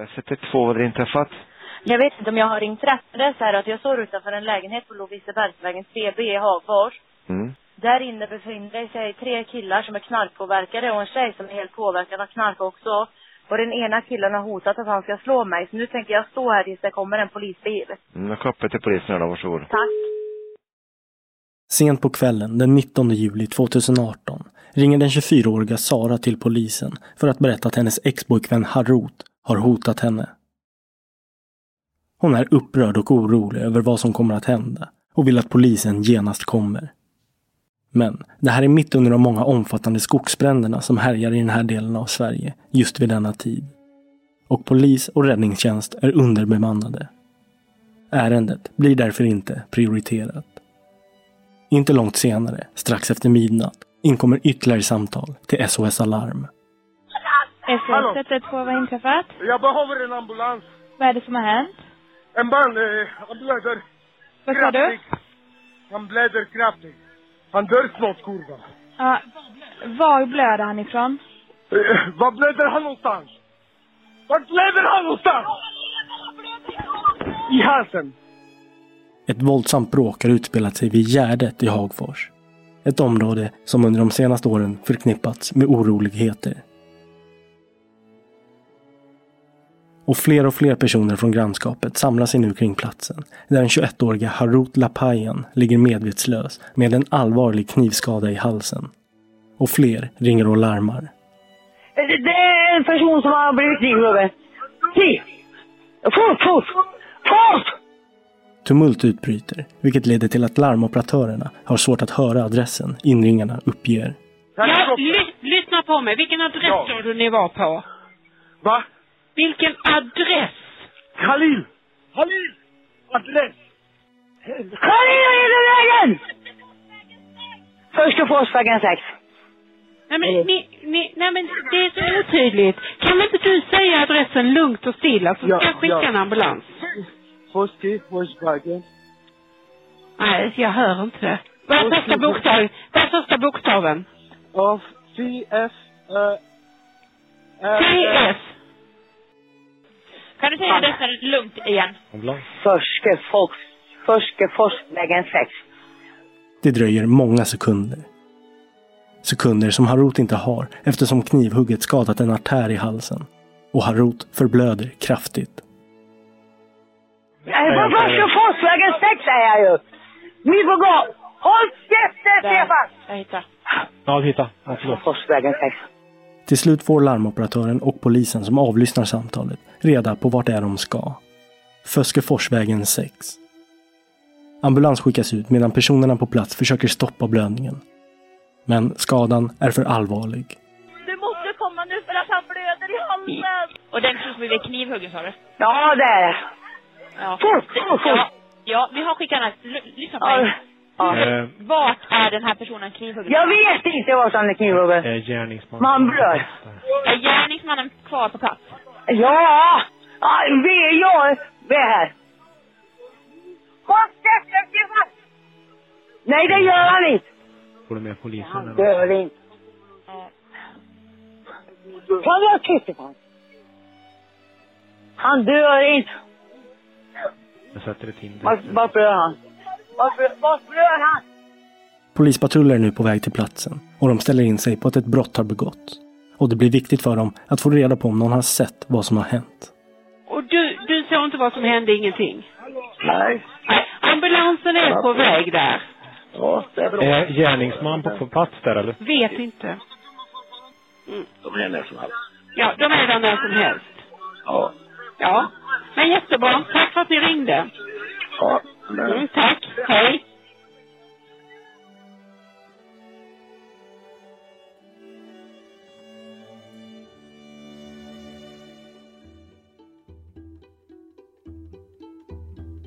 Jag sätter två, vad har inträffat? Jag vet inte om jag har ringt rätt. Det är så här att jag står utanför en lägenhet på Lovisebergsvägen 3B i Hagfors. Mm. Där inne befinner sig tre killar som är knarkpåverkade och en tjej som är helt påverkad av knark också. Och den ena killen har hotat att han ska slå mig. Så nu tänker jag stå här tills det kommer en polisbil. Mm, jag kopplar till polisen då, varsågod. Tack. Sent på kvällen den 19 juli 2018 ringer den 24-åriga Sara till polisen för att berätta att hennes ex-pojkvän Harut har hotat henne. Hon är upprörd och orolig över vad som kommer att hända och vill att polisen genast kommer. Men det här är mitt under de många omfattande skogsbränderna som härjar i den här delen av Sverige just vid denna tid. Och polis och räddningstjänst är underbemannade. Ärendet blir därför inte prioriterat. Inte långt senare, strax efter midnatt, inkommer ytterligare samtal till SOS Alarm. SOS 112, vad har inträffat? Jag behöver en ambulans. Vad är det som har hänt? En man, eh, han blöder. Vad sa du? Han blöder kraftigt. Han dör snart, kurvan. Ja, var blöder han ifrån? Eh, var blöder han någonstans? Vart blöder han någonstans? I halsen. Ett våldsamt bråk har utspelat sig vid Gärdet i Hagfors. Ett område som under de senaste åren förknippats med oroligheter. Och fler och fler personer från grannskapet samlar sig nu kring platsen, där den 21-åriga Harut Lapayan ligger medvetslös med en allvarlig knivskada i halsen. Och fler ringer och larmar. Det är en person som har blivit knivhuggen. Se! Fort, fort! Fort! Tumult utbryter, vilket leder till att larmoperatörerna har svårt att höra adressen inringarna uppger. Ja, ly lyssna på mig. Vilken adress Ja. sa du ni var på? Va? Vilken adress? Khalil! Khalil! Adress! Khalil är i vägen! Första Forsvägen 6. Nej men, ni, ni, nej men det är så otydligt. Kan inte du säga adressen lugnt och stilla så ska Ja, jag skicka ja. en ambulans? Första Forsvägen. Nej, jag hör inte det. Vad är första bokstaven? Vad är första bokstaven? Av CF... Uh, TS. Kan du säga adressen lugnt igen? Första Fors... Första Forsvägen 6. Det dröjer många sekunder. Sekunder som Harut inte har eftersom knivhugget skadat en artär i halsen. Och Harut förblöder kraftigt. Jag är på Första Forsvägen 6 säger jag ju! Ni får gå! Håll käften Stefan! Jag hittar. Ja, hitta. Ja, förlåt. Forsvägen 6. Till slut får larmoperatören och polisen som avlyssnar samtalet reda på vart det är de ska. Föskeforsvägen 6. Ambulans skickas ut medan personerna på plats försöker stoppa blödningen. Men skadan är för allvarlig. Du måste komma nu för att han blöder i halsen. Och den som blev knivhuggen sa du? Ja, det är det. Ja. Fort, fort, Ja, fort! ja, vi har skickat den. L- Lyssna på Ja, mig. Eh, Vart är den här personen knivhuggen? Jag vet inte vad som är knivhuggen. eh, gärningsman. Man blöd. Är gärningsmannen kvar på plats? Ja, ja, vi, jag, vi är här. Nej, det gör han inte. Får du med polisen? Han dör inte. Kan du ha tyst Stefan? Han dör inte. Jag sätter ett hinder. Var- Varför blöder han? Varför, varför blöder han? Polispatruller är nu på väg till platsen och de ställer in sig på att ett brott har begåtts. Och det blir viktigt för dem att få reda på om någon har sett vad som har hänt. Och du, du såg inte vad som hände, ingenting? Nej. Nej. Ambulansen är på väg där. Ja, det är bra. Är gärningsman på, plats där eller? Vet inte. De är när som helst. Ja, de är där när som helst. Ja. Ja. Men jättebra. Tack för att ni ringde. Ja. Men... Mm, tack. Hej.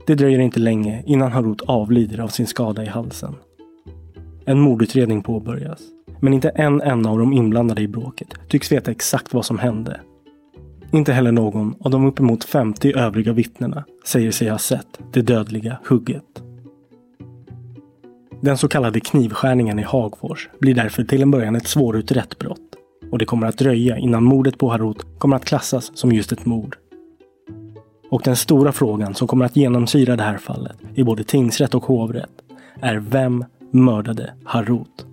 Det dröjer inte länge innan Harut avlider av sin skada i halsen. En mordutredning påbörjas. Men inte en enda av de inblandade i bråket tycks veta exakt vad som hände. Inte heller någon av de uppemot 50 övriga vittnena säger sig ha sett det dödliga hugget. Den så kallade knivskärningen i Hagfors blir därför till en början ett svårutrett brott. Och det kommer att dröja innan mordet på Harut kommer att klassas som just ett mord. Och den stora frågan som kommer att genomsyra det här fallet i både tingsrätt och hovrätt är vem mördade Harut?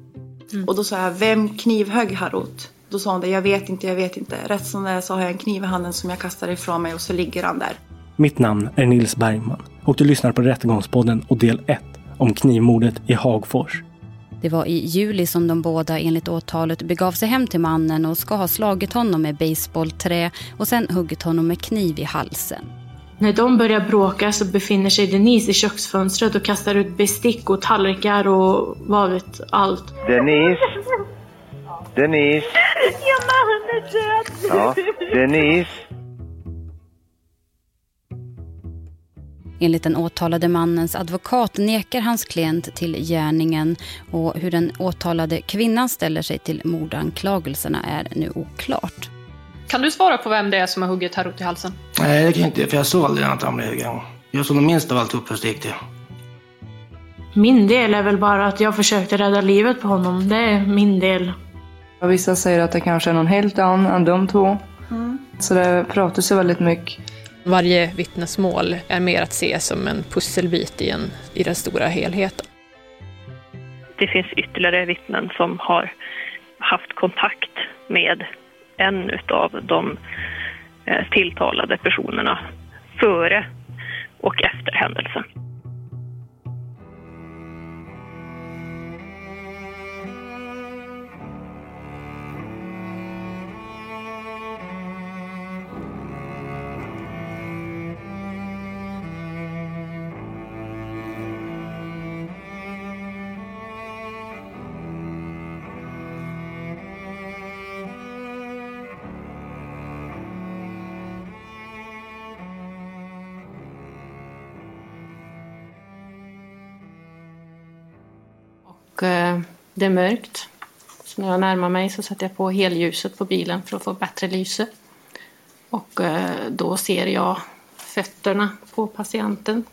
Och då sa jag, vem knivhögg Harut? Då sa hon det, jag vet inte, jag vet inte. Rätt som det är så har jag en kniv i handen som jag kastar ifrån mig och så ligger han där. Mitt namn är Nils Bergman och du lyssnar på Rättegångspodden och del 1 om knivmordet i Hagfors. Det var i juli som de båda enligt åtalet begav sig hem till mannen och ska ha slagit honom med baseballträ och sen huggit honom med kniv i halsen. När de börjar bråka så befinner sig Denise i köksfönstret och kastar ut bestick och tallrikar och vad vet allt. Denise? Denise? Ja, mannen är död. Ja, Denise? Enligt den åtalade mannens advokat nekar hans klient till gärningen och hur den åtalade kvinnan ställer sig till mordanklagelserna är nu oklart. Kan du svara på vem det är som har huggit Harut i halsen? Nej, det kan jag inte, för jag såg aldrig att han blev huggen. Jag såg minst av allt uppförstekte. Min del är väl bara att jag försökte rädda livet på honom. Det är min del. Vissa säger att det kanske är någon helt annan än de två. Så det pratas ju väldigt mycket. Varje vittnesmål är mer att se som en pusselbit i, en, i den stora helheten. Det finns ytterligare vittnen som har haft kontakt med en utav de eh, tilltalade personerna före och efter händelsen. Det är mörkt. Så när jag närmar mig så sätter jag på helljuset på bilen för att få bättre lyse. Och eh, då ser jag fötterna på patienten.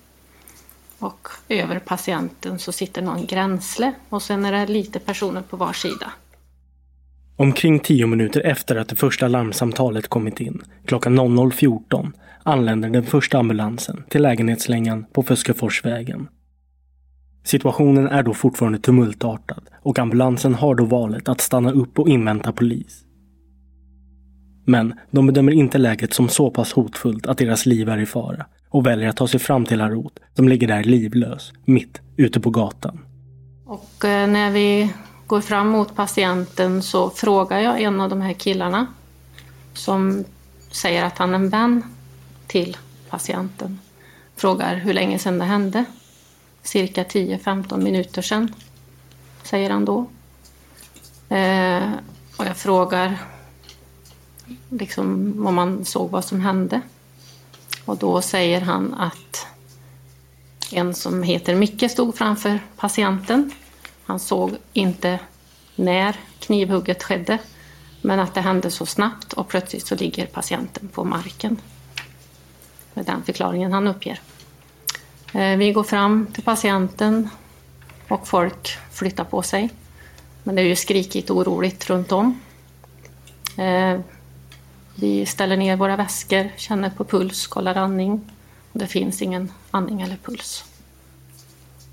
Och över patienten så sitter någon gränsle och sen är det lite personer på var sida. Omkring tio minuter efter att det första larmsamtalet kommit in, klockan 00.14, anländer den första ambulansen till lägenhetslängan på Föskeforsvägen. Situationen är då fortfarande tumultartad och ambulansen har då valet att stanna upp och invänta polis. Men de bedömer inte läget som så pass hotfullt att deras liv är i fara och väljer att ta sig fram till Harut som ligger där livlös, mitt ute på gatan. Och eh, när vi går fram mot patienten så frågar jag en av de här killarna som säger att han är en vän till patienten. Frågar hur länge sedan det hände. Cirka 10-15 minuter sedan, säger han då. Eh, och jag frågar liksom om man såg vad som hände. Och då säger han att En som heter Micke stod framför patienten. Han såg inte när knivhugget skedde, men att det hände så snabbt och plötsligt så ligger patienten på marken. Med den förklaringen han uppger. Eh, vi går fram till patienten och folk flyttar på sig. Men det är ju skrikigt och oroligt runt om. Eh, vi ställer ner våra väskor, känner på puls, kollar andning. Det finns ingen andning eller puls.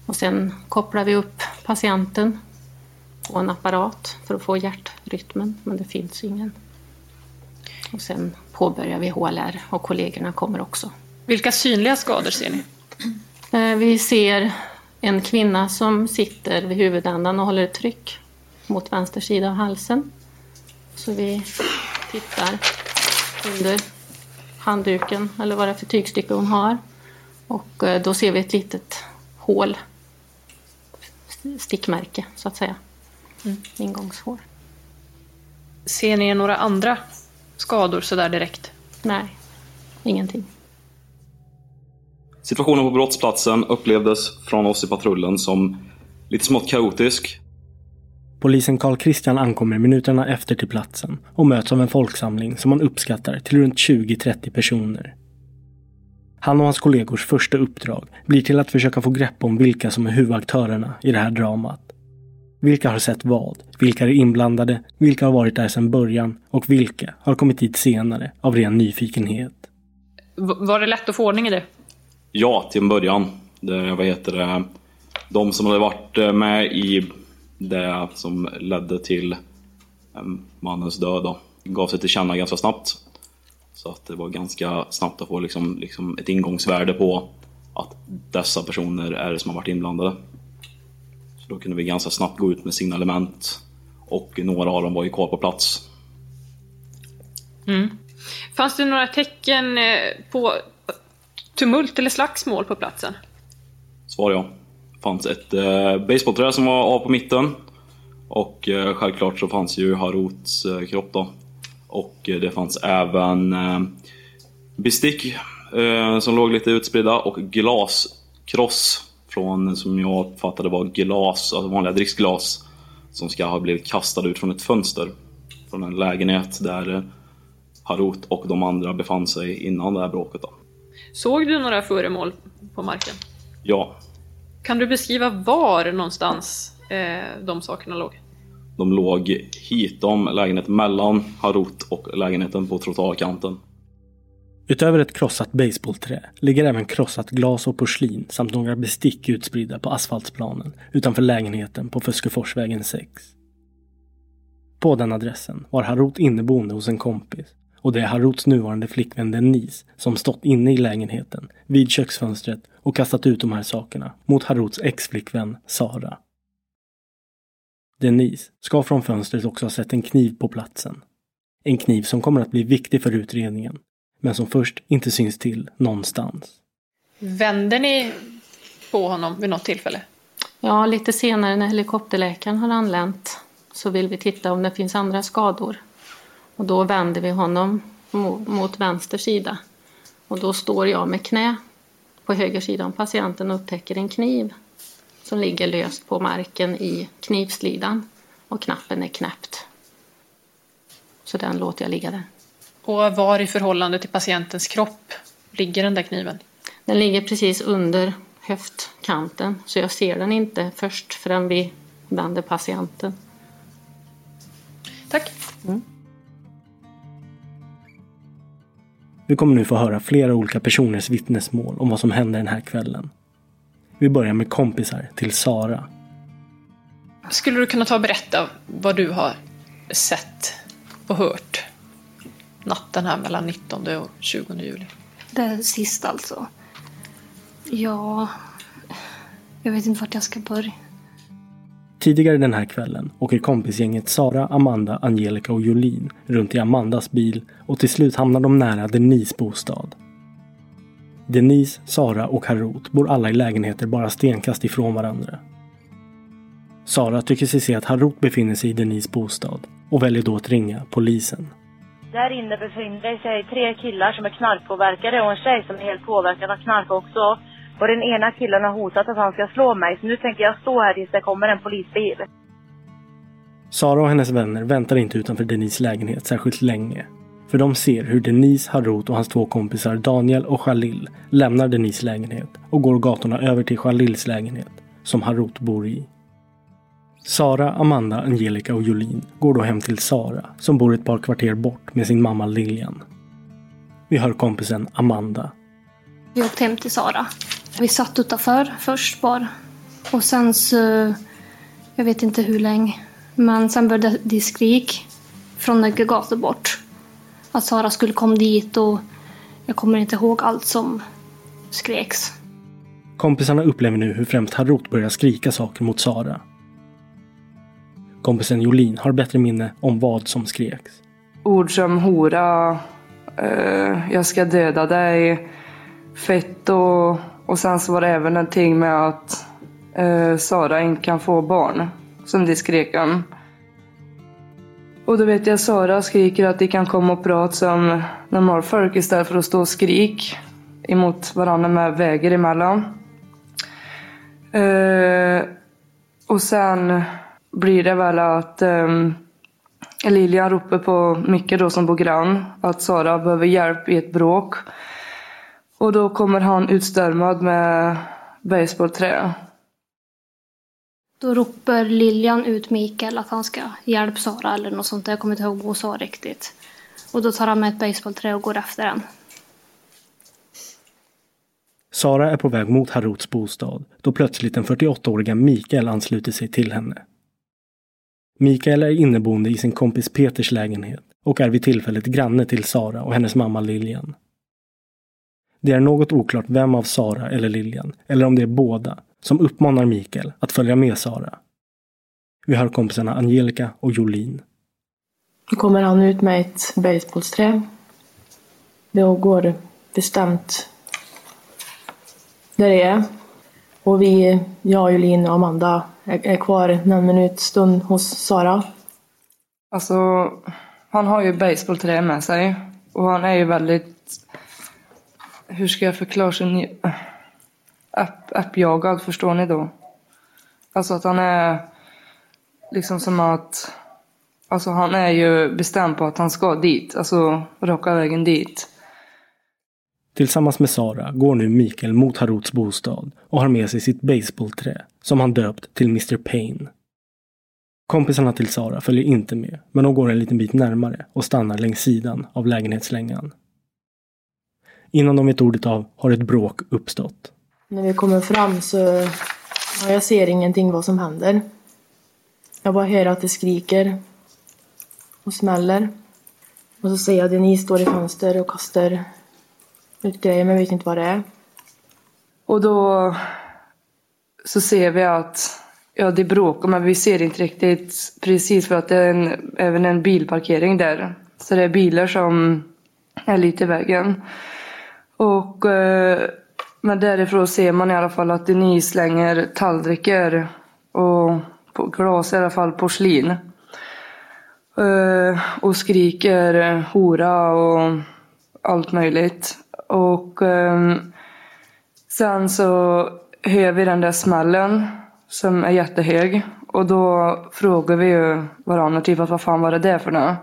Och sen kopplar vi upp patienten på en apparat för att få hjärtrytmen, men det finns ingen. Och sen påbörjar vi HLR och kollegorna kommer också. Vilka synliga skador ser ni? Eh, vi ser en kvinna som sitter vid huvudändan och håller ett tryck mot vänster sida av halsen. Så vi tittar under handduken eller vad det är för tygstycke hon har. Och eh, då ser vi ett litet hål, stickmärke så att säga. Mm. Ingångshål. Ser ni några andra skador sådär direkt? Nej, ingenting. Situationen på brottsplatsen upplevdes från oss i patrullen som lite smått kaotisk. Polisen Carl Christian ankommer minuterna efter till platsen och möts av en folksamling som man uppskattar till runt 20-30 personer. Han och hans kollegors första uppdrag blir till att försöka få grepp om vilka som är huvudaktörerna i det här dramat. Vilka har sett vad? Vilka är inblandade? Vilka har varit där sedan början? Och vilka har kommit dit senare av ren nyfikenhet? Var det lätt att få ordning i det? Ja, till en början. Det, vad heter det? De som hade varit eh, med i det som ledde till ehm, mannens död då, gav sig till känna ganska snabbt. Så att det var ganska snabbt att få liksom, liksom ett ingångsvärde på att dessa personer är det som har varit inblandade. Så då kunde vi ganska snabbt gå ut med signalement och några av dem var ju kvar på plats. Mm. Fanns det några tecken eh, på tumult eller slagsmål på platsen? Svar ja. Det fanns ett eh, basebollträ som var av på mitten. Och eh, självklart så fanns ju Harots eh, kropp då. Och eh, det fanns även eh, bestick eh, som låg lite utspridda och glaskross från, som jag uppfattade var glas, alltså vanliga dricksglas. Som ska ha blivit kastade ut från ett fönster. Från en lägenhet där eh, Harut och de andra befann sig innan det här bråket. Då. Såg du några föremål på marken? Ja. Kan du beskriva var någonstans eh, de sakerna låg? De låg hitom lägenheten mellan Harut och lägenheten på trottoarkanten. Utöver ett krossat baseballträ ligger även krossat glas och porslin samt några bestick utspridda på asfaltsplanen utanför lägenheten på Föskeforsvägen 6. På den adressen var Harut inneboende hos en kompis och det är Haruts nuvarande flickvän Denise som stått inne i lägenheten vid köksfönstret och kastat ut de här sakerna mot Haruts exflickvän Sara. Denise ska från fönstret också ha sett en kniv på platsen. En kniv som kommer att bli viktig för utredningen, men som först inte syns till någonstans. Vänder ni på honom vid något tillfälle? Ja, lite senare när helikopterläkaren har anlänt så vill vi titta om det finns andra skador. Och då vänder vi honom mot vänster sida. Och då står jag med knä på höger sida om patienten och upptäcker en kniv som ligger löst på marken i knivslidan och knappen är knäppt. Så den låter jag ligga där. Och var i förhållande till patientens kropp ligger den där kniven? Den ligger precis under höftkanten så jag ser den inte först förrän vi vänder patienten. Tack. Mm. Vi kommer nu få höra flera olika personers vittnesmål om vad som hände den här kvällen. Vi börjar med kompisar till Sara. Skulle du kunna ta och berätta vad du har sett och hört natten här mellan 19 och 20 juli? Det sista alltså. Ja, jag vet inte vart jag ska börja. Tidigare den här kvällen åker kompisgänget Sara, Amanda, Angelica och Jolin runt i Amandas bil och till slut hamnar de nära Denise bostad. Denise, Sara och Harut bor alla i lägenheter bara stenkast ifrån varandra. Sara tycker sig se att Harut befinner sig i Denise bostad och väljer då att ringa polisen. Där inne befinner sig tre killar som är knarkpåverkade och en tjej som är helt påverkad av knark också. Och den ena killen har hotat att han ska slå mig. Så nu tänker jag stå här tills det kommer en polisbil. Sara och hennes vänner väntar inte utanför Denise lägenhet särskilt länge. För de ser hur Denise, Harut och hans två kompisar Daniel och Khalil lämnar Denise lägenhet och går gatorna över till Khalils lägenhet, som Harut bor i. Sara, Amanda, Angelica och Jolin går då hem till Sara, som bor ett par kvarter bort med sin mamma Lilian. Vi hör kompisen Amanda. Vi åkte hem till Sara. Vi satt utanför först bara. Och sen så, jag vet inte hur länge, men sen började det skrik från några gator bort. Att Sara skulle komma dit och jag kommer inte ihåg allt som skreks. Kompisarna upplever nu hur främst Harut börjar skrika saker mot Sara. Kompisen Jolin har bättre minne om vad som skreks. Ord som hora, eh, jag ska döda dig, fett och, och sen så var det även någonting med att eh, Sara inte kan få barn. Som de skrek om. Och då vet jag Sara skriker att de kan komma och prata som normalfolk istället för att stå och skrik emot varandra med väger emellan. Eh, och sen blir det väl att eh, Lilian ropar på Micke då som bor grann att Sara behöver hjälp i ett bråk. Och då kommer han utstörmad med basebollträ. Då ropar Lilian ut Mikael att han ska hjälpa Sara eller något sånt. Jag kommer inte ihåg vad hon sa riktigt. Och då tar han med ett basebollträ och går efter den. Sara är på väg mot Haruts bostad då plötsligt den 48-åriga Mikael ansluter sig till henne. Mikael är inneboende i sin kompis Peters lägenhet och är vid tillfället granne till Sara och hennes mamma Lilian. Det är något oklart vem av Sara eller Lilian, eller om det är båda, som uppmanar Mikael att följa med Sara. Vi hör kompisarna Angelica och Jolin. Då kommer han ut med ett basebollsträ. Då går bestämt där det är. Och vi, jag, Jolin och Amanda är, är kvar någon minut stund hos Sara. Alltså, han har ju basebollträ med sig. Och han är ju väldigt... Hur ska jag förklara sin App, appjagad, förstår ni då? Alltså att han är liksom som att... Alltså han är ju bestämd på att han ska dit. Alltså raka vägen dit. Tillsammans med Sara går nu Mikael mot Haruts bostad och har med sig sitt baseballträ som han döpt till Mr Payne. Kompisarna till Sara följer inte med, men de går en liten bit närmare och stannar längs sidan av lägenhetslängan. Innan de vet ordet av har ett bråk uppstått. När vi kommer fram så ja, jag ser ingenting vad som händer. Jag bara hör att det skriker och smäller. Och så ser jag Denise står i fönster och kastar ut grejer men jag vet inte vad det är. Och då så ser vi att ja, det bråkar men vi ser inte riktigt precis för att det är en, även en bilparkering där. Så det är bilar som är lite i vägen. Och eh, men därifrån ser man i alla fall att Denise slänger tallrikar och glas i alla fall porslin. Eh, och skriker hora och allt möjligt. Och ehm, sen så hör vi den där smällen som är jättehög. Och då frågar vi ju varandra typ att vad fan var det där för något?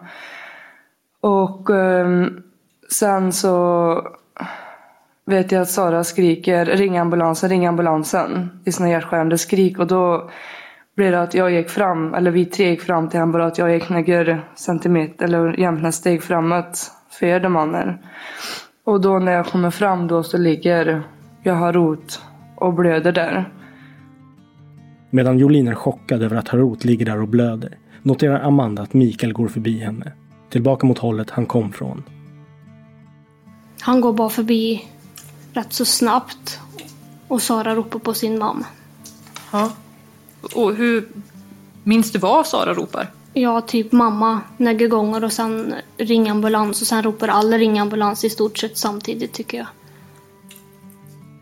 Och ehm, sen så vet jag att Sara skriker ring ambulansen, ring ambulansen i sina hjärtskärande skrik och då blev det att jag gick fram, eller vi tre gick fram till honom bara att jag gick några centimeter eller jämnt steg framåt för de mannen. Och då när jag kommer fram då så ligger jag Harut och blöder där. Medan Jolin är chockad över att Harut ligger där och blöder noterar Amanda att Mikael går förbi henne. Tillbaka mot hållet han kom från. Han går bara förbi rätt så snabbt och Sara ropar på sin mamma. Ja. Och hur minns du vad Sara ropar? Ja, typ mamma några gånger och sen ring ambulans och sen ropar alla ring ambulans i stort sett samtidigt tycker jag.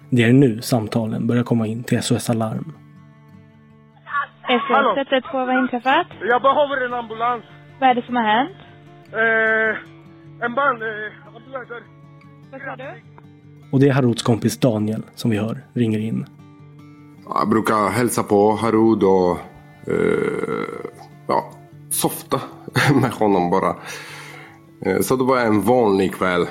Det är nu samtalen börjar komma in till SOS Alarm. SOS 112, vad har inträffat? Jag behöver en ambulans. Vad är det som har hänt? Eh, en man, eh, ambulans. Vad sa du? Och det är Harouds kompis Daniel som vi hör ringer in. Jag brukar hälsa på Harud och eh, ja, softa med honom bara. Eh, så det var en vanlig kväll.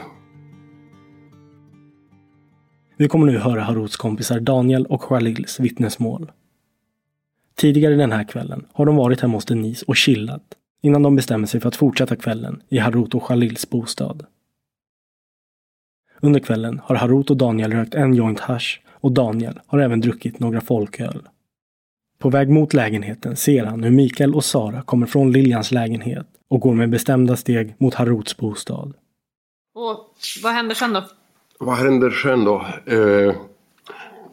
Vi kommer nu höra Harouds kompisar Daniel och Khalils vittnesmål. Tidigare den här kvällen har de varit hemma hos Denise och chillat innan de bestämmer sig för att fortsätta kvällen i Harut och Khalils bostad. Under kvällen har Harut och Daniel rökt en joint hash och Daniel har även druckit några folköl. På väg mot lägenheten ser han hur Mikael och Sara kommer från Liljans lägenhet och går med bestämda steg mot Haruts bostad. Och vad händer sen då? Vad händer sen då? Eh,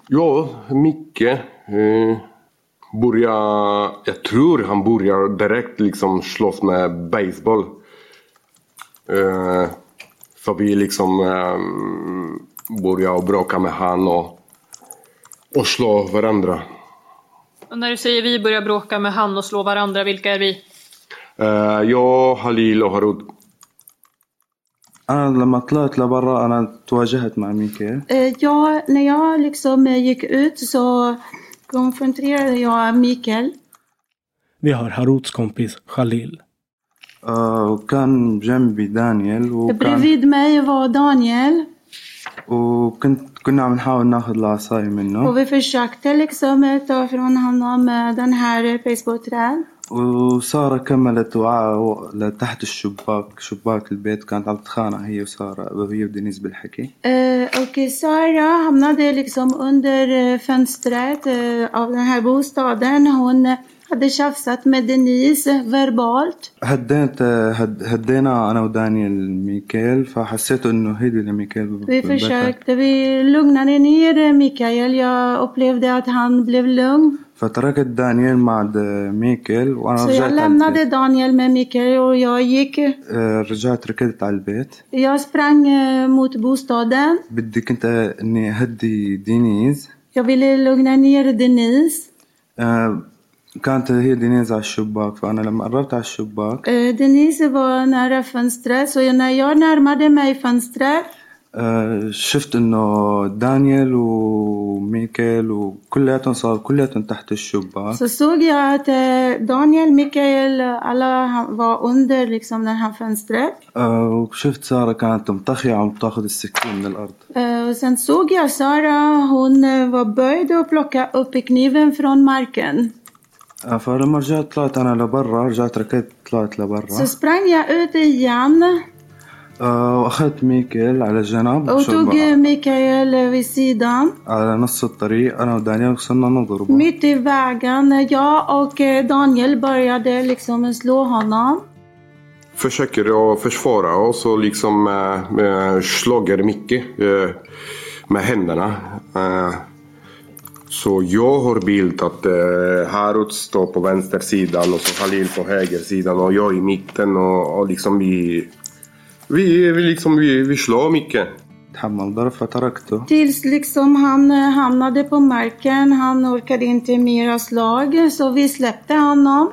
ja, Micke eh, börjar, jag tror han börjar direkt liksom slåss med baseball. Eh, så vi liksom eh, börjar bråka med han och, och slå varandra. Och när du säger vi börjar bråka med han och slå varandra, vilka är vi? Eh, jag, Halil och Harud. أنا لما طلعت لبرا أنا تواجهت مع ميكيل Eh, Ja, när jag liksom eh, gick ut så konfronterade jag Mikael. Vi hör Haruts kompis Khalil. آه، وكان جنبي دانيال وكان طيب، بريفيد ما يفو وكنت كنا عم نحاول ناخذ العصاية منه. وفي في الشاك تلك سومت توفرون هم دنهار فيسبوك تران. وسارة كملت وعاء لتحت الشباك شباك البيت كانت عم تتخانق هي وسارة وهي ودينيز بالحكي. أه، أوكي سارة هم نادي لك سوم اندر فنسترات أو هاي بوستادن هون هذا شافسات مدنيس فيربالت هديت هدينا أنا ودانيال ميكيل فحسيت إنه هيدي لميكيل في Vi försökte, vi lugnade ner Mikael. Jag upplevde att han blev lugn. فتركت دانيال مع ميكيل وأنا so رجعت لما بدي دانيال مع ميكيل ويا يك أه، رجعت ركضت على البيت. يا سبرانغ أه، موت بوستادن بدي كنت إني هدي دينيز. يا بيلي لوغنا نير دينيز. أه، آه، كانت هي دينيز على الشباك فأنا لما قربت على الشباك Eh, Denise var nära fönstret så när jag närmade mig fönstret آه، شفت إنه دانيال وميكيل وكلياتهم صار كلياتهم تحت الشباك så såg jag att eh, Daniel, Mikael, alla var under liksom det här fönstret. آه، وشفت سارة كانت مطخية عم تاخذ السكين من الأرض Eh, och sen såg jag Sara, hon eh, var böjd och plockade upp kniven från marken. آه، فلما رجعت طلعت أنا لبرا رجعت ركضت طلعت لبرا Så sprang jag ut igen آه، وأخذت ميكيل على جنب och شو tog بقى- eh, Mikael eh, vid sidan. على نص الطريق أنا ودانيال وصلنا نضربه Mitt i vägen, jag och eh, Daniel började liksom slå honom. Försöker att försvara oss och liksom äh, äh, slager mycket äh, med händerna. Äh, så jag har bildat eh, Harut står på vänstersidan och så Halil på högersidan och jag i mitten och, och liksom vi... Vi, vi, liksom, vi, vi slår mycket. Tills liksom han eh, hamnade på marken, han orkade inte mera slag så vi släppte honom.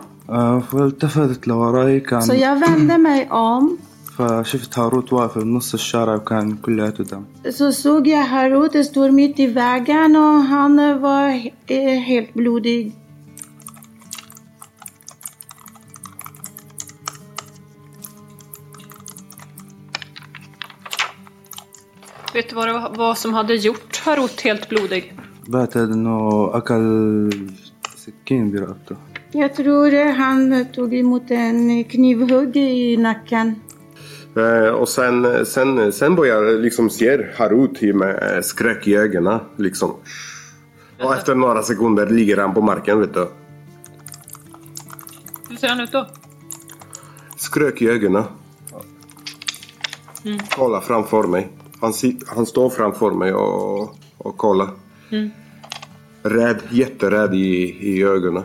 Så jag vände mig om فشفت هاروت واقف بنص الشارع وكان كلياته دم så såg jag Harut stå mitt i vägen och han eh, var he- eh, helt blodig. Vet du vad det var vad som hade gjort Harut helt blodig? بعتقد انه اكل سكين برقبته Jag tror eh, han tog emot en knivhugg i nacken. Eh, och sen, sen, sen börjar liksom ser Harut med skräck i ögonen. Liksom. Och efter några sekunder ligger han på marken vet du. Hur ser han ut då? Skräck i ögonen. Mm. Kolla framför mig. Han, sit, han står framför mig och, och kollar. Mm. Rädd, jätterädd i, i ögonen.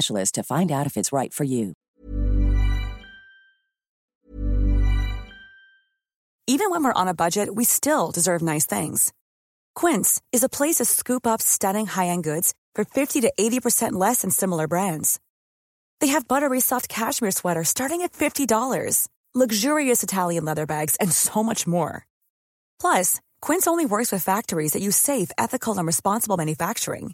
to find out if it's right for you. Even when we're on a budget, we still deserve nice things. Quince is a place to scoop up stunning high end goods for 50 to 80% less than similar brands. They have buttery soft cashmere sweaters starting at $50, luxurious Italian leather bags, and so much more. Plus, Quince only works with factories that use safe, ethical, and responsible manufacturing.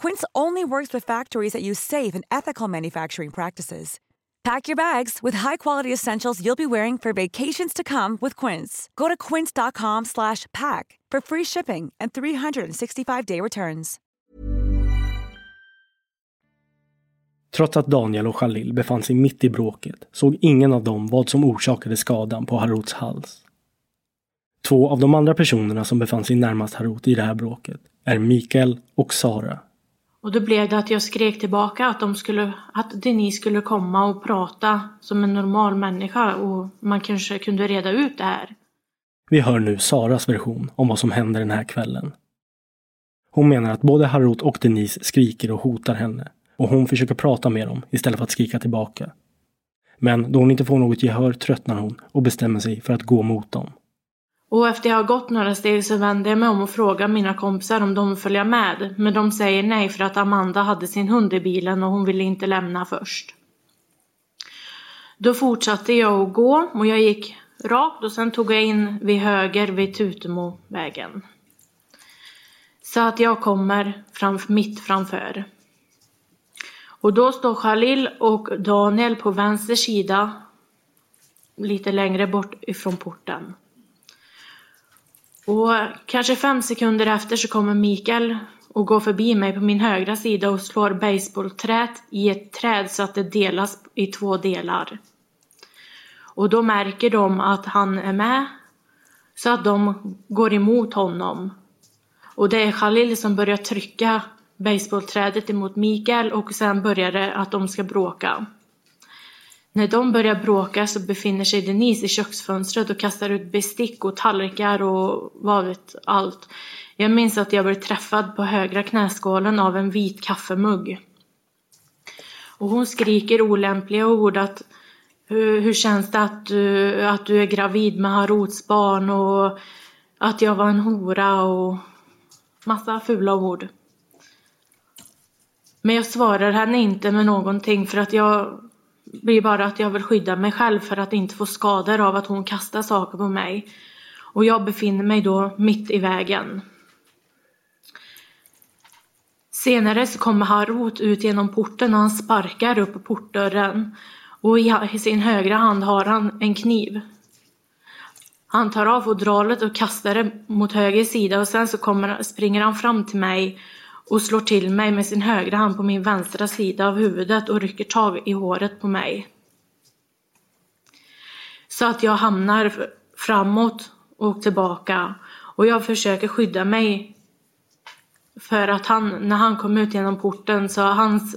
Quince only works with factories that use safe and ethical manufacturing practices. Pack your bags with high-quality essentials you'll be wearing for vacations to come with Quince. Go to quince.com/pack for free shipping and 365-day returns. Trots att Daniel och Khalil befann sig mitt i bråket såg ingen av dem vad som orsakade skadan på Harouts hals. Två av de andra personerna som befann sig närmast Harout i det här bråket är Mikael och Sara. Och då blev det att jag skrek tillbaka att, de skulle, att Denise skulle komma och prata som en normal människa och man kanske kunde reda ut det här. Vi hör nu Saras version om vad som händer den här kvällen. Hon menar att både Harut och Denise skriker och hotar henne och hon försöker prata med dem istället för att skrika tillbaka. Men då hon inte får något gehör tröttnar hon och bestämmer sig för att gå mot dem. Och efter jag har gått några steg så vänder jag mig om och frågar mina kompisar om de vill följa med. Men de säger nej för att Amanda hade sin hund i bilen och hon ville inte lämna först. Då fortsatte jag att gå och jag gick rakt och sen tog jag in vid höger vid Tutemovägen. Så att jag kommer fram, mitt framför. Och då står Khalil och Daniel på vänster sida lite längre bort ifrån porten. Och kanske fem sekunder efter så kommer Mikael och går förbi mig på min högra sida och slår baseballträt i ett träd så att det delas i två delar. Och då märker de att han är med så att de går emot honom. Och det är Khalil som börjar trycka baseballträdet emot Mikael och sen börjar det att de ska bråka. När de börjar bråka så befinner sig Denise i köksfönstret och kastar ut bestick och tallrikar och vad vet allt. Jag minns att jag blev träffad på högra knäskålen av en vit kaffemugg. Och hon skriker olämpliga ord att hur, hur känns det att du, att du är gravid med Harots barn och att jag var en hora och massa fula ord. Men jag svarar henne inte med någonting för att jag blir bara att jag vill skydda mig själv för att inte få skador av att hon kastar saker på mig. Och jag befinner mig då mitt i vägen. Senare så kommer Harut ut genom porten och han sparkar upp portdörren. Och i sin högra hand har han en kniv. Han tar av fodralet och kastar det mot höger sida och sen så kommer, springer han fram till mig och slår till mig med sin högra hand på min vänstra sida av huvudet och rycker tag i håret på mig. Så att jag hamnar framåt och tillbaka och jag försöker skydda mig för att han, när han kom ut genom porten så hans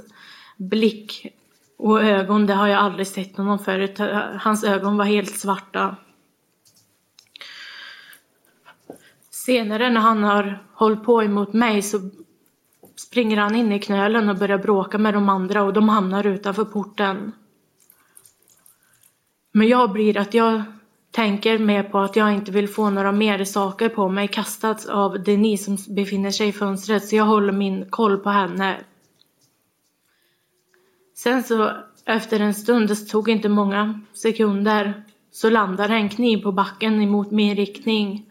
blick och ögon, det har jag aldrig sett honom förut. Hans ögon var helt svarta. Senare när han har hållit på emot mig så springer han in i knölen och börjar bråka med de andra och de hamnar utanför porten. Men jag blir att jag tänker mer på att jag inte vill få några mer saker på mig kastat av Denise som befinner sig i fönstret så jag håller min koll på henne. Sen så efter en stund, det tog inte många sekunder, så landar en kniv på backen emot min riktning.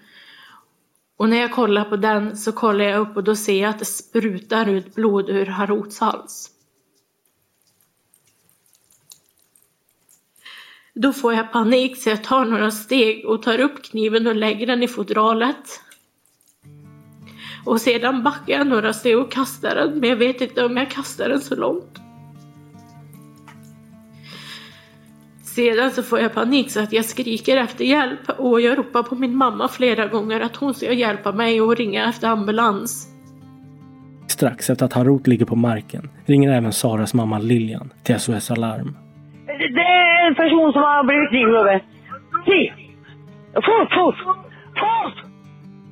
Och när jag kollar på den så kollar jag upp och då ser jag att det sprutar ut blod ur Harots hals. Då får jag panik så jag tar några steg och tar upp kniven och lägger den i fodralet. Och sedan backar jag några steg och kastar den, men jag vet inte om jag kastar den så långt. Sedan så får jag panik så att jag skriker efter hjälp och jag ropar på min mamma flera gånger att hon ska hjälpa mig och ringa efter ambulans. Strax efter att Harut ligger på marken ringer även Saras mamma Lilian till SOS Alarm. Det är en person som har blivit. Se! Fort, fort! Fort!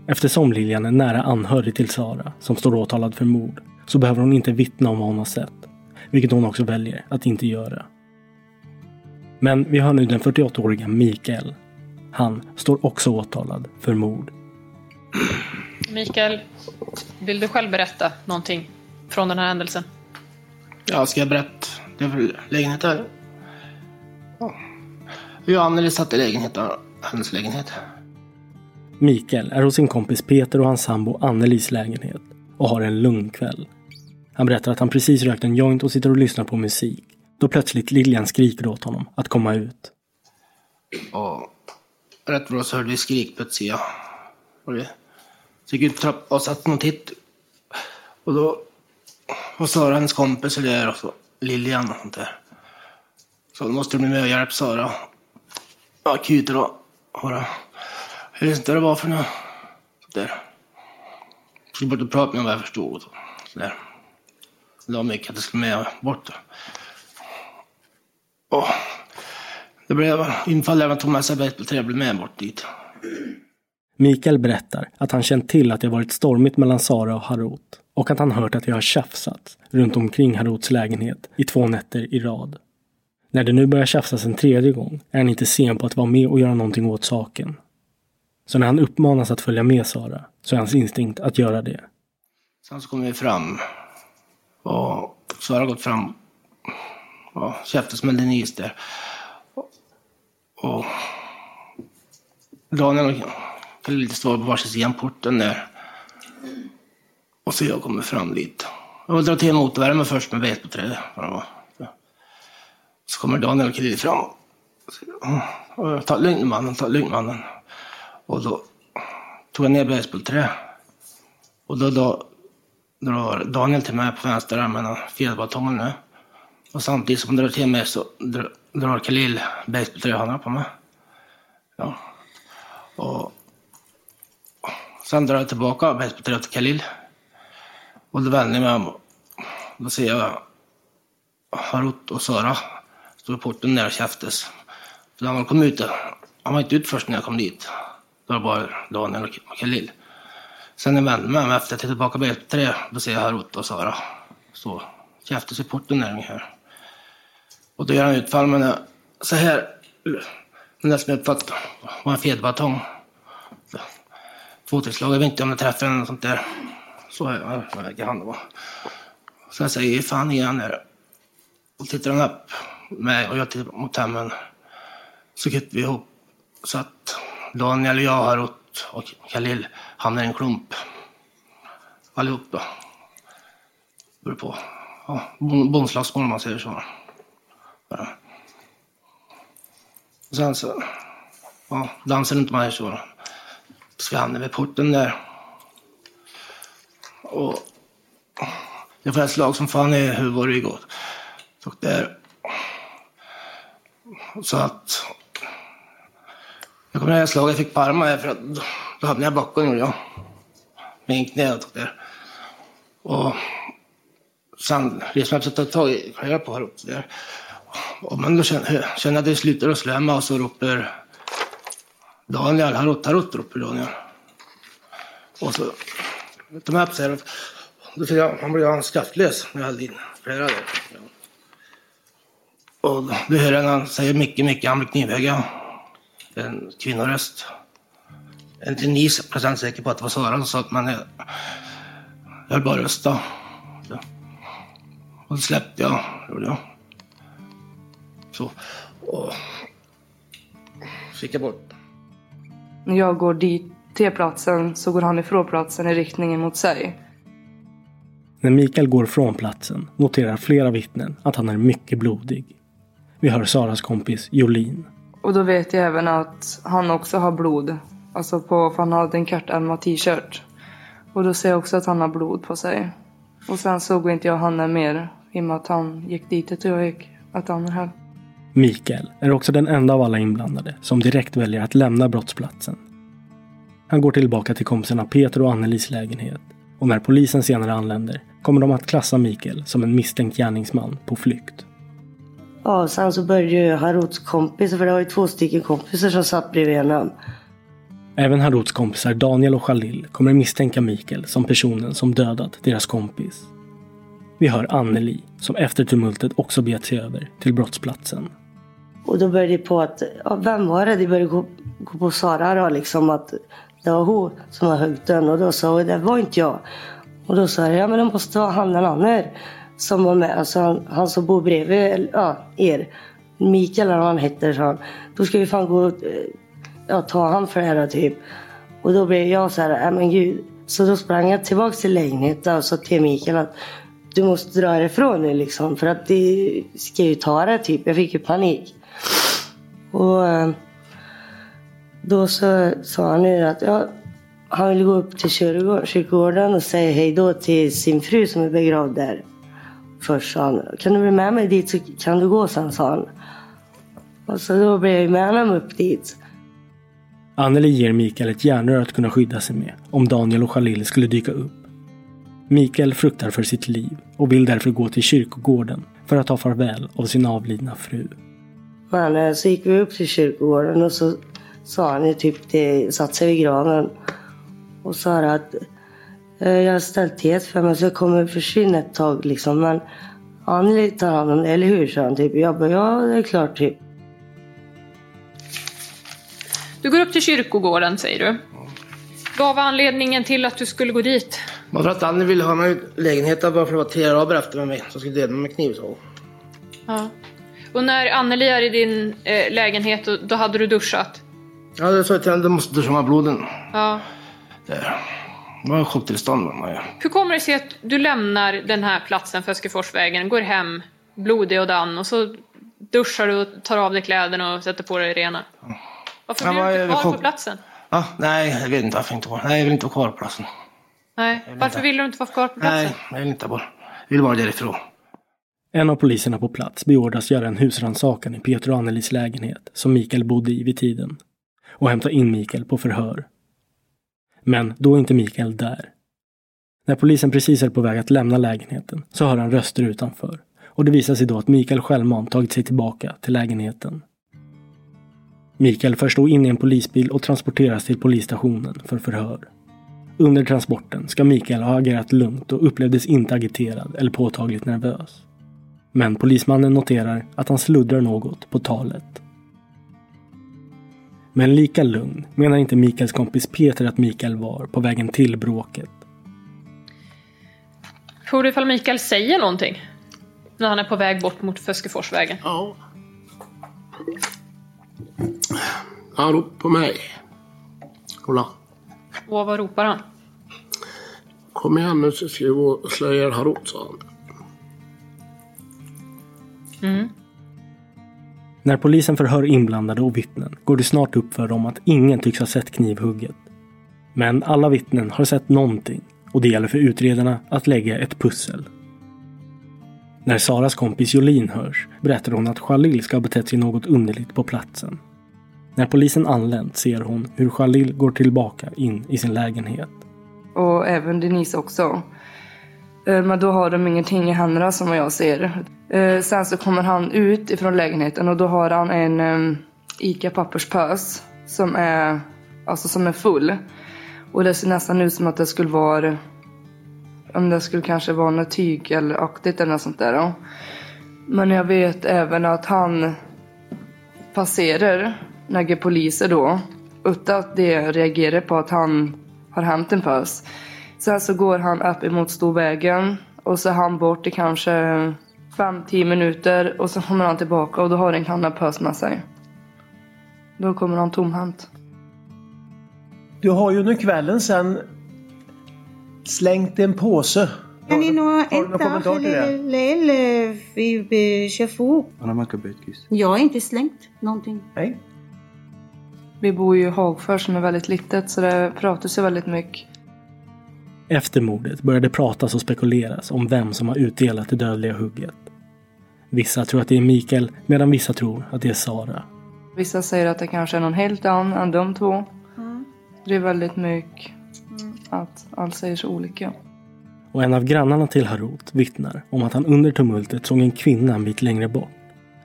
Eftersom Lilian är nära anhörig till Sara, som står åtalad för mord, så behöver hon inte vittna om vad hon har sett. Vilket hon också väljer att inte göra. Men vi har nu den 48-åriga Mikael. Han står också åtalad för mord. Mikael, vill du själv berätta någonting från den här händelsen? Ja, ska jag berätta? Det är väl lägenheten. Ja. Jag och Anneli satt i lägenheten, hennes lägenhet. Mikael är hos sin kompis Peter och hans sambo Annelis lägenhet och har en lugn kväll. Han berättar att han precis rökt en joint och sitter och lyssnar på musik. Då plötsligt Lilian skriker åt honom att komma ut. Ja, rätt bra så hörde vi skrik på ett sida. Och det så gick ut på trappan och satte någon titt. Och då var Sara hennes kompis och där och så Lilian och sånt där. Så då måste du bli med och hjälpa Sara. Akuten då. Och då. Jag vet inte vad det var för något. Där. Jag skulle bort och prata med honom vad jag förstod. Och så. Så där. Det var mycket att jag skulle med bort. Och det blev infall man tog med sig basebollträ och blev med bort dit. Mikael berättar att han känt till att det varit stormigt mellan Sara och Harut och att han hört att det har tjafsats runt omkring Haruts lägenhet i två nätter i rad. När det nu börjar tjafsas en tredje gång är han inte sen på att vara med och göra någonting åt saken. Så när han uppmanas att följa med Sara så är hans instinkt att göra det. Sen så kom vi fram och Sara har gått fram ja, käften med Denise där. Och, Daniel och lite står på varsin sida porten där. Och så jag kommer fram dit. Jag drar till motorvärmen först med basebollträ. Så kommer Daniel och kliver fram. Och ta lugn mannen, ta lugn mannen. Och då tog jag ner basebollträ. Och då, då drar Daniel till mig på vänsterarmen, fjäderbatongen nu. Och samtidigt som han drar till mig så drar, drar Khalil basebolltröjan på mig. Ja. Och sen drar jag tillbaka basebolltröjan till Khalil. Och då vänder jag mig om. Då ser jag Harut och Sara stå i porten där och käftas. För när han kom ut han var inte ut först när jag kom dit. Då var det bara Daniel och Khalil. Sen när jag vände mig om efter att jag tillbaka basebollträ, då ser jag Harut och Sara stå käftas i porten där ungefär. Och då gör han utfall med den eh, så här, den där som jag uppfattar var en fjäderbatong. slag. jag vet inte om jag träffar eller sånt där. Så här, han vara. Sen säger Så jag säger, fan igen där. Och tittar han upp mig och jag tittar mot hemmen. Så krypte vi ihop så att Daniel och jag, Harut och Khalil hamnade i en klump. Allihop då. Beror på. Ja, bondslagsmål om man säger så. Ja. Och sen så ja, dansade runt mig så. Ska vi vid porten där. Och jag får ett slag som fan i huvudet och rygg. och- där. Så att jag kommer ihåg ett slag jag fick på armarna för att då, hamnade jag bakom gjorde jag. Med en knät och där. Och sen reste jag mig upp och tag i på här uppe där om men då känner, känner jag att det slutar att slämma och så ropar Daniel, Harut, Harut ropar Daniel. Och så tar man upp så här. Då ser jag, han blev han skrattlös när jag hällde in flera där. Och då hör jag när han säger mycket, mycket, han blir knivhuggen. En kvinnoröst. Jag är inte 9 procent säker på att det var Sara som sa att man är... Jag vill bara rösta. Så. Och så släppte jag, gjorde jag. Så. Och... fick jag bort. När jag går dit till platsen så går han ifrån platsen i riktningen mot sig. När Mikael går från platsen noterar flera vittnen att han är mycket blodig. Vi hör Saras kompis Jolin. Och då vet jag även att han också har blod. Alltså på, för han hade en kortärmad t-shirt. Och då ser jag också att han har blod på sig. Och sen såg inte jag han mer i och med att han gick dit och jag gick. Att han är här. Mikael är också den enda av alla inblandade som direkt väljer att lämna brottsplatsen. Han går tillbaka till kompisarna Peter och Annelis lägenhet och när polisen senare anländer kommer de att klassa Mikael som en misstänkt gärningsman på flykt. Ja, sen så började ju Haruts kompis, för det var ju två stycken kompisar som satt bredvid honom. Även Haruts kompisar Daniel och Khalil kommer misstänka Mikael som personen som dödat deras kompis. Vi hör Anneli som efter tumultet också begett sig över till brottsplatsen. Och då började det på att, ja, vem var det? De började gå, gå på Sara då, liksom att det var hon som hade högt den. Och då sa hon, det var inte jag. Och då sa jag, ja men det måste vara han den andra som var med. Alltså han, han som bor bredvid ja, er. Mikael eller vad han heter, sa han. Då ska vi fan gå och ja, ta han för det här typ. Och då blev jag så här, nej men gud. Så då sprang jag tillbaka till lägenheten och sa till Mikael att du måste dra ifrån nu liksom. För att det ska ju ta det typ. Jag fick ju panik. Och eh, då så sa han ju att ja, han ville gå upp till kyrkogården- och säga hej då till sin fru som är begravd där. Först sa han, kan du bli med mig dit så kan du gå sen sa han. Och så då blev jag med honom upp dit. Anneli ger Mikael ett järnrör att kunna skydda sig med om Daniel och Khalil skulle dyka upp. Mikael fruktar för sitt liv och vill därför gå till kyrkogården för att ta farväl av sin avlidna fru. Men så gick vi upp till kyrkogården och så sa han ju typ det, satt sig vid graven. Och sa att eh, jag har ställt teet för mig så jag kommer försvinna ett tag liksom. Men Anneli tar hand om det, eller hur? sa han typ. Jag bara, ja det är klart typ. Du går upp till kyrkogården säger du. Vad var anledningen till att du skulle gå dit? Bara för att Annie ville ha mig i lägenheten bara för att det var tre araber efter med mig som skulle döda mig med kniv så. Ja. Och när Anneli är i din eh, lägenhet, då, då hade du duschat? Ja, det sa jag till henne, du måste duscha med bloden. Ja. Det var chocktillstånd. Hur kommer det sig att du lämnar den här platsen, Föskeforsvägen, går hem blodig och dan och så duschar du och tar av dig kläderna och sätter på dig rena? Varför Ja, blir du inte kvar på platsen? Ja, nej, jag vet inte varför jag inte var. Nej, jag vill inte vara kvar på platsen. Nej, varför vill du inte vara kvar på platsen? Nej, jag vill inte vara. Jag vill bara därifrån. En av poliserna på plats beordras göra en husrannsakan i Peter och Annelis lägenhet som Mikael bodde i vid tiden och hämta in Mikael på förhör. Men då är inte Mikael där. När polisen precis är på väg att lämna lägenheten så hör han röster utanför och det visar sig då att Mikael självmant tagit sig tillbaka till lägenheten. Mikael förs då in i en polisbil och transporteras till polisstationen för förhör. Under transporten ska Mikael ha agerat lugnt och upplevdes inte agiterad eller påtagligt nervös. Men polismannen noterar att han sluddrar något på talet. Men lika lugn menar inte Mikaels kompis Peter att Mikael var på vägen till bråket. Tror du ifall Mikael säger någonting? När han är på väg bort mot Föskeforsvägen. Ja. Han ropar på mig. Kolla. Och vad ropar han? Kom igen nu så ska vi gå och slå ihjäl Harut, sa han. Mm. När polisen förhör inblandade och vittnen går det snart upp för dem att ingen tycks ha sett knivhugget. Men alla vittnen har sett någonting och det gäller för utredarna att lägga ett pussel. När Saras kompis Jolin hörs berättar hon att Khalil ska ha betett sig något underligt på platsen. När polisen anlänt ser hon hur Khalil går tillbaka in i sin lägenhet. Och även Denise också. Eh, men då har de ingenting i händerna som jag ser. Eh, sen så kommer han ut ifrån lägenheten och då har han en ehm, ICA papperspös som är, alltså som är full. Och det ser nästan ut som att det skulle vara, om det skulle kanske vara något tyg eller aktigt eller något sånt där. Då. Men jag vet även att han passerar några poliser då utan att de reagerar på att han har hämt en pös. Sen så går han upp emot Storvägen och så är han bort i kanske 5-10 minuter och så kommer han tillbaka och då har en kanna pös med sig. Då kommer han tomhänt. Du har ju under kvällen sen slängt en påse. يعني انه Har du någon انت kommentar اخر till det? الليل في بشافوك أنا ما كبيت كيس Jag har inte slängt någonting. Nej. Vi bor ju i Hagfors som är väldigt litet så det pratas ju väldigt mycket. Efter mordet började pratas och spekuleras om vem som har utdelat det dödliga hugget. Vissa tror att det är Mikael medan vissa tror att det är Sara. Vissa säger att det kanske är någon helt annan än de två. Det är väldigt mycket att allt säger så olika. Och en av grannarna till Harut vittnar om att han under tumultet såg en kvinna en bit längre bort.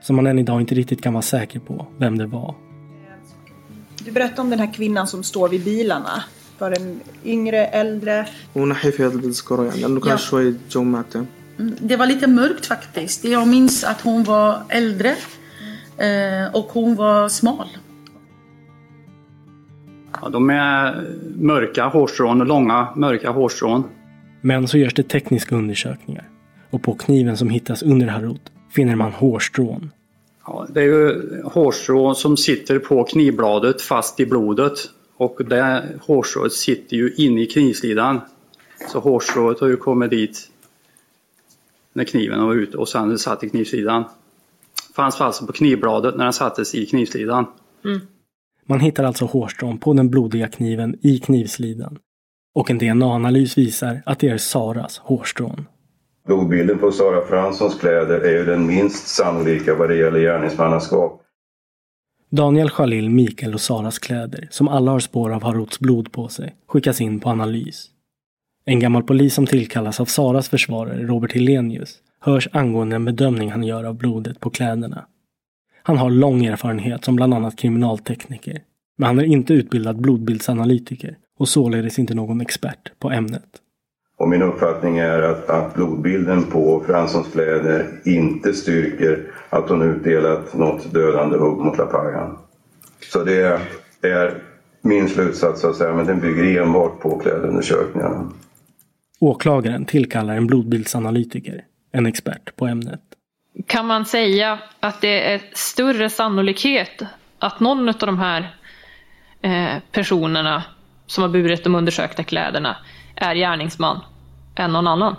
Som man än idag inte riktigt kan vara säker på vem det var. Du berättade om den här kvinnan som står vid bilarna. Var den yngre, äldre? ونحي في هذا التذكرة يعني لأنه كان Ja. شوي جو معتم Mm, Det var lite mörkt faktiskt. Jag minns att hon var äldre eh, och hon var smal. Ja, de är mörka hårstrån, långa mörka hårstrån. Men så görs det tekniska undersökningar. Och på kniven som hittas under Harut finner man hårstrån. Ja, det är ju hårstrån som sitter på knivbladet fast i blodet. och det hårstrået sitter ju inne i knivslidan. Så hårstrået har ju kommit dit när kniven var ute och sen satt i knivslidan. Fanns alltså på knivbladet när den sattes i knivslidan. Man hittar alltså hårstrån på den blodiga kniven i knivslidan. Och en DNA-analys visar att det är Saras hårstrån. Blodbilden på Sara Franssons kläder är ju den minst sannolika vad det gäller gärningsmannaskap. Daniel, Khalil, Mikael och Saras kläder, som alla har spår av Haruts blod på sig, skickas in på analys. En gammal polis som tillkallas av Saras försvarare, Robert Hellenius, hörs angående en bedömning han gör av blodet på kläderna. Han har lång erfarenhet som bland annat kriminaltekniker, men han är inte utbildad blodbildsanalytiker och således inte någon expert på ämnet. Och min uppfattning är att, att blodbilden på Franssons kläder inte styrker att hon utdelat något dödande hugg mot Lapagan. Så det är min slutsats så att säga, men den bygger enbart på klädundersökningarna. Åklagaren tillkallar en blodbildsanalytiker, en expert på ämnet. Kan man säga att det är större sannolikhet att någon av de här eh, personerna som har burit de undersökta kläderna är gärningsman än någon annan?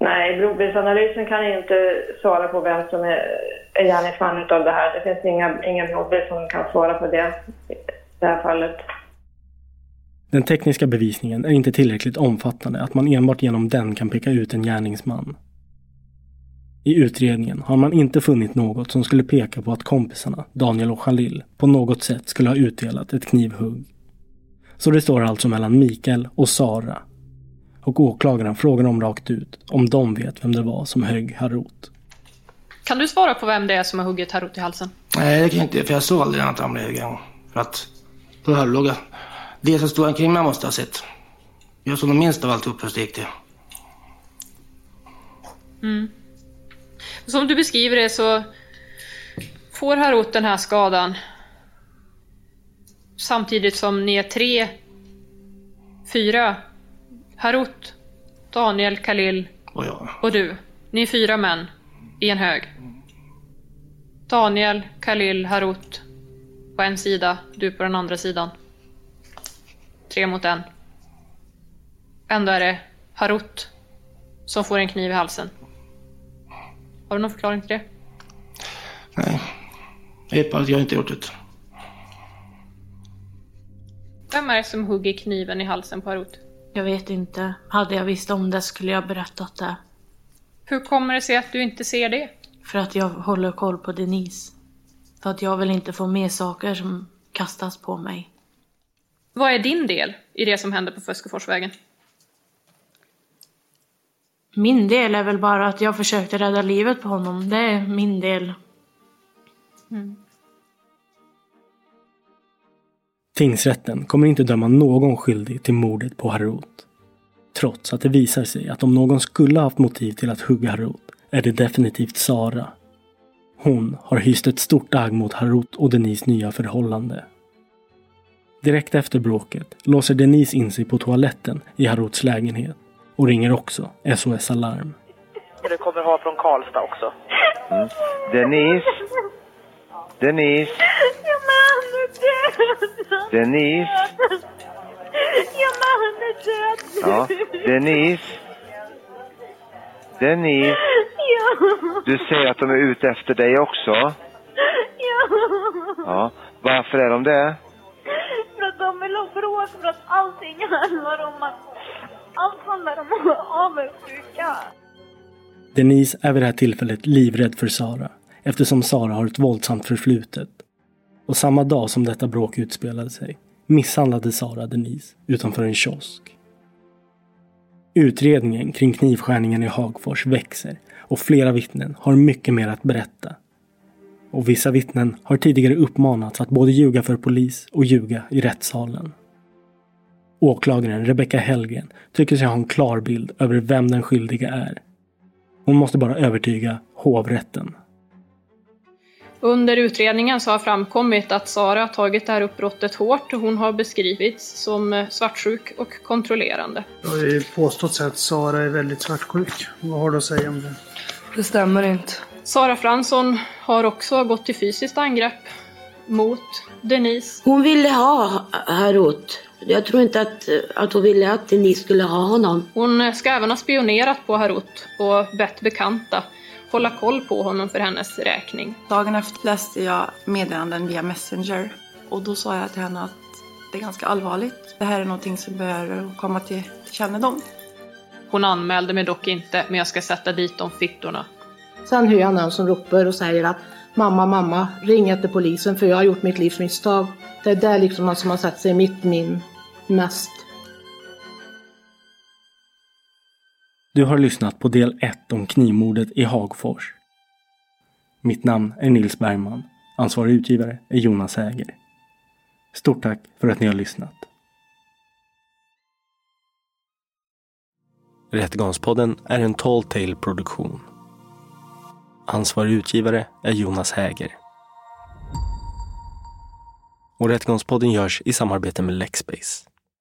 Nej, blodbildsanalysen kan inte svara på vem som är, är gärningsman utav det här. Det finns inga, ingen blodbild som kan svara på det i det här fallet. Den tekniska bevisningen är inte tillräckligt omfattande att man enbart genom den kan peka ut en gärningsman. I utredningen har man inte funnit något som skulle peka på att kompisarna, Daniel och Khalil, på något sätt skulle ha utdelat ett knivhugg. Så det står alltså mellan Mikael och Sara. Och åklagaren frågar dem rakt ut om de vet vem det var som högg Harut. Kan du svara på vem det är som har huggit Harut i halsen? Nej, det kan jag inte för jag såg aldrig att han blev igång. För att då låg jag. Det som stod omkring mig måste jag ha sett. Jag såg nog minst av allt upp hur det gick till. Mm. Som du beskriver det så får Harut den här skadan samtidigt som ni är tre, fyra, Harut, Daniel, Khalil Och jag. och du. Ni är fyra män i en hög. Daniel, Khalil, Harut på en sida, du på den andra sidan. Tre mot en. Ändå är det Harut som får en kniv i halsen. Har du någon förklaring till det? Nej. Jag vet bara att jag inte gjort det. Vem är det som hugger kniven i halsen på Harut? Jag vet inte. Hade jag visst om det skulle jag berättat det. Hur kommer det sig att du inte ser det? För att jag håller koll på Denise. För att jag vill inte få mer saker som kastas på mig. Vad är din del i det som hände på Fuskeforsvägen? Min del är väl bara att jag försökte rädda livet på honom. Det är min del. Mm. Tingsrätten kommer inte döma någon skyldig till mordet på Harut. Trots att det visar sig att om någon skulle haft motiv till att hugga Harut är det definitivt Sara. Hon har hyst ett stort agg mot Harut och Denise nya förhållande. Direkt efter bråket låser Denise in sig på toaletten i Haruts lägenhet och ringer också SOS Alarm. Det kommer ha från Karlstad också. Mm. Denise? Denise? Men han är död! Denise? Men han är död! Ja, Denise? Denise? Ja! Du säger att de är ute efter dig också? Ja! Ja. Varför är de det? För att de vill ha bråk, för att allting handlar om att... Allt handlar om avundsjuka. Denise är vid det här tillfället livrädd för Sara eftersom Sara har ett våldsamt förflutet. Och samma dag som detta bråk utspelade sig misshandlade Sara Denise utanför en kiosk. Utredningen kring knivskärningen i Hagfors växer och flera vittnen har mycket mer att berätta. Och vissa vittnen har tidigare uppmanats att både ljuga för polis och ljuga i rättssalen. Åklagaren Rebecca Hellgren tycker sig ha en klar bild över vem den skyldiga är. Hon måste bara övertyga hovrätten. Under utredningen så har framkommit att Sara har tagit det här uppbrottet hårt och hon har beskrivits som eh, svartsjuk och kontrollerande. Det har ju påståtts att Sara är väldigt svartsjuk. Vad har du att säga om det? Det stämmer inte. Sara Fransson har också gått till fysiskt angrepp mot Denise. Hon ville ha Harut. Jag tror inte att, att hon ville att Denise skulle ha honom. Hon ska även ha spionerat på Harut och bett bekanta hålla koll på honom för hennes räkning. Dagen efter läste jag meddelanden via Messenger och då sa jag till henne att det är ganska allvarligt. Det här är någonting som bör komma till kännedom. Hon anmälde mig dock inte, men jag ska sätta dit de fittorna. Sen hör jag någon som ropar och säger att mamma, mamma, ring efter polisen för jag har gjort mitt livs misstag. Det är där liksom man som har satt sig mitt min mest. Du har lyssnat på del 1 om knivmordet i Hagfors. Mitt namn är Nils Bergman. Ansvarig utgivare är Jonas Häger. Stort tack för att ni har lyssnat. Rättegångspodden är en Tall Tale produktion. Ansvarig utgivare är Jonas Häger. Och Rättegångspodden görs i samarbete med Lexbase.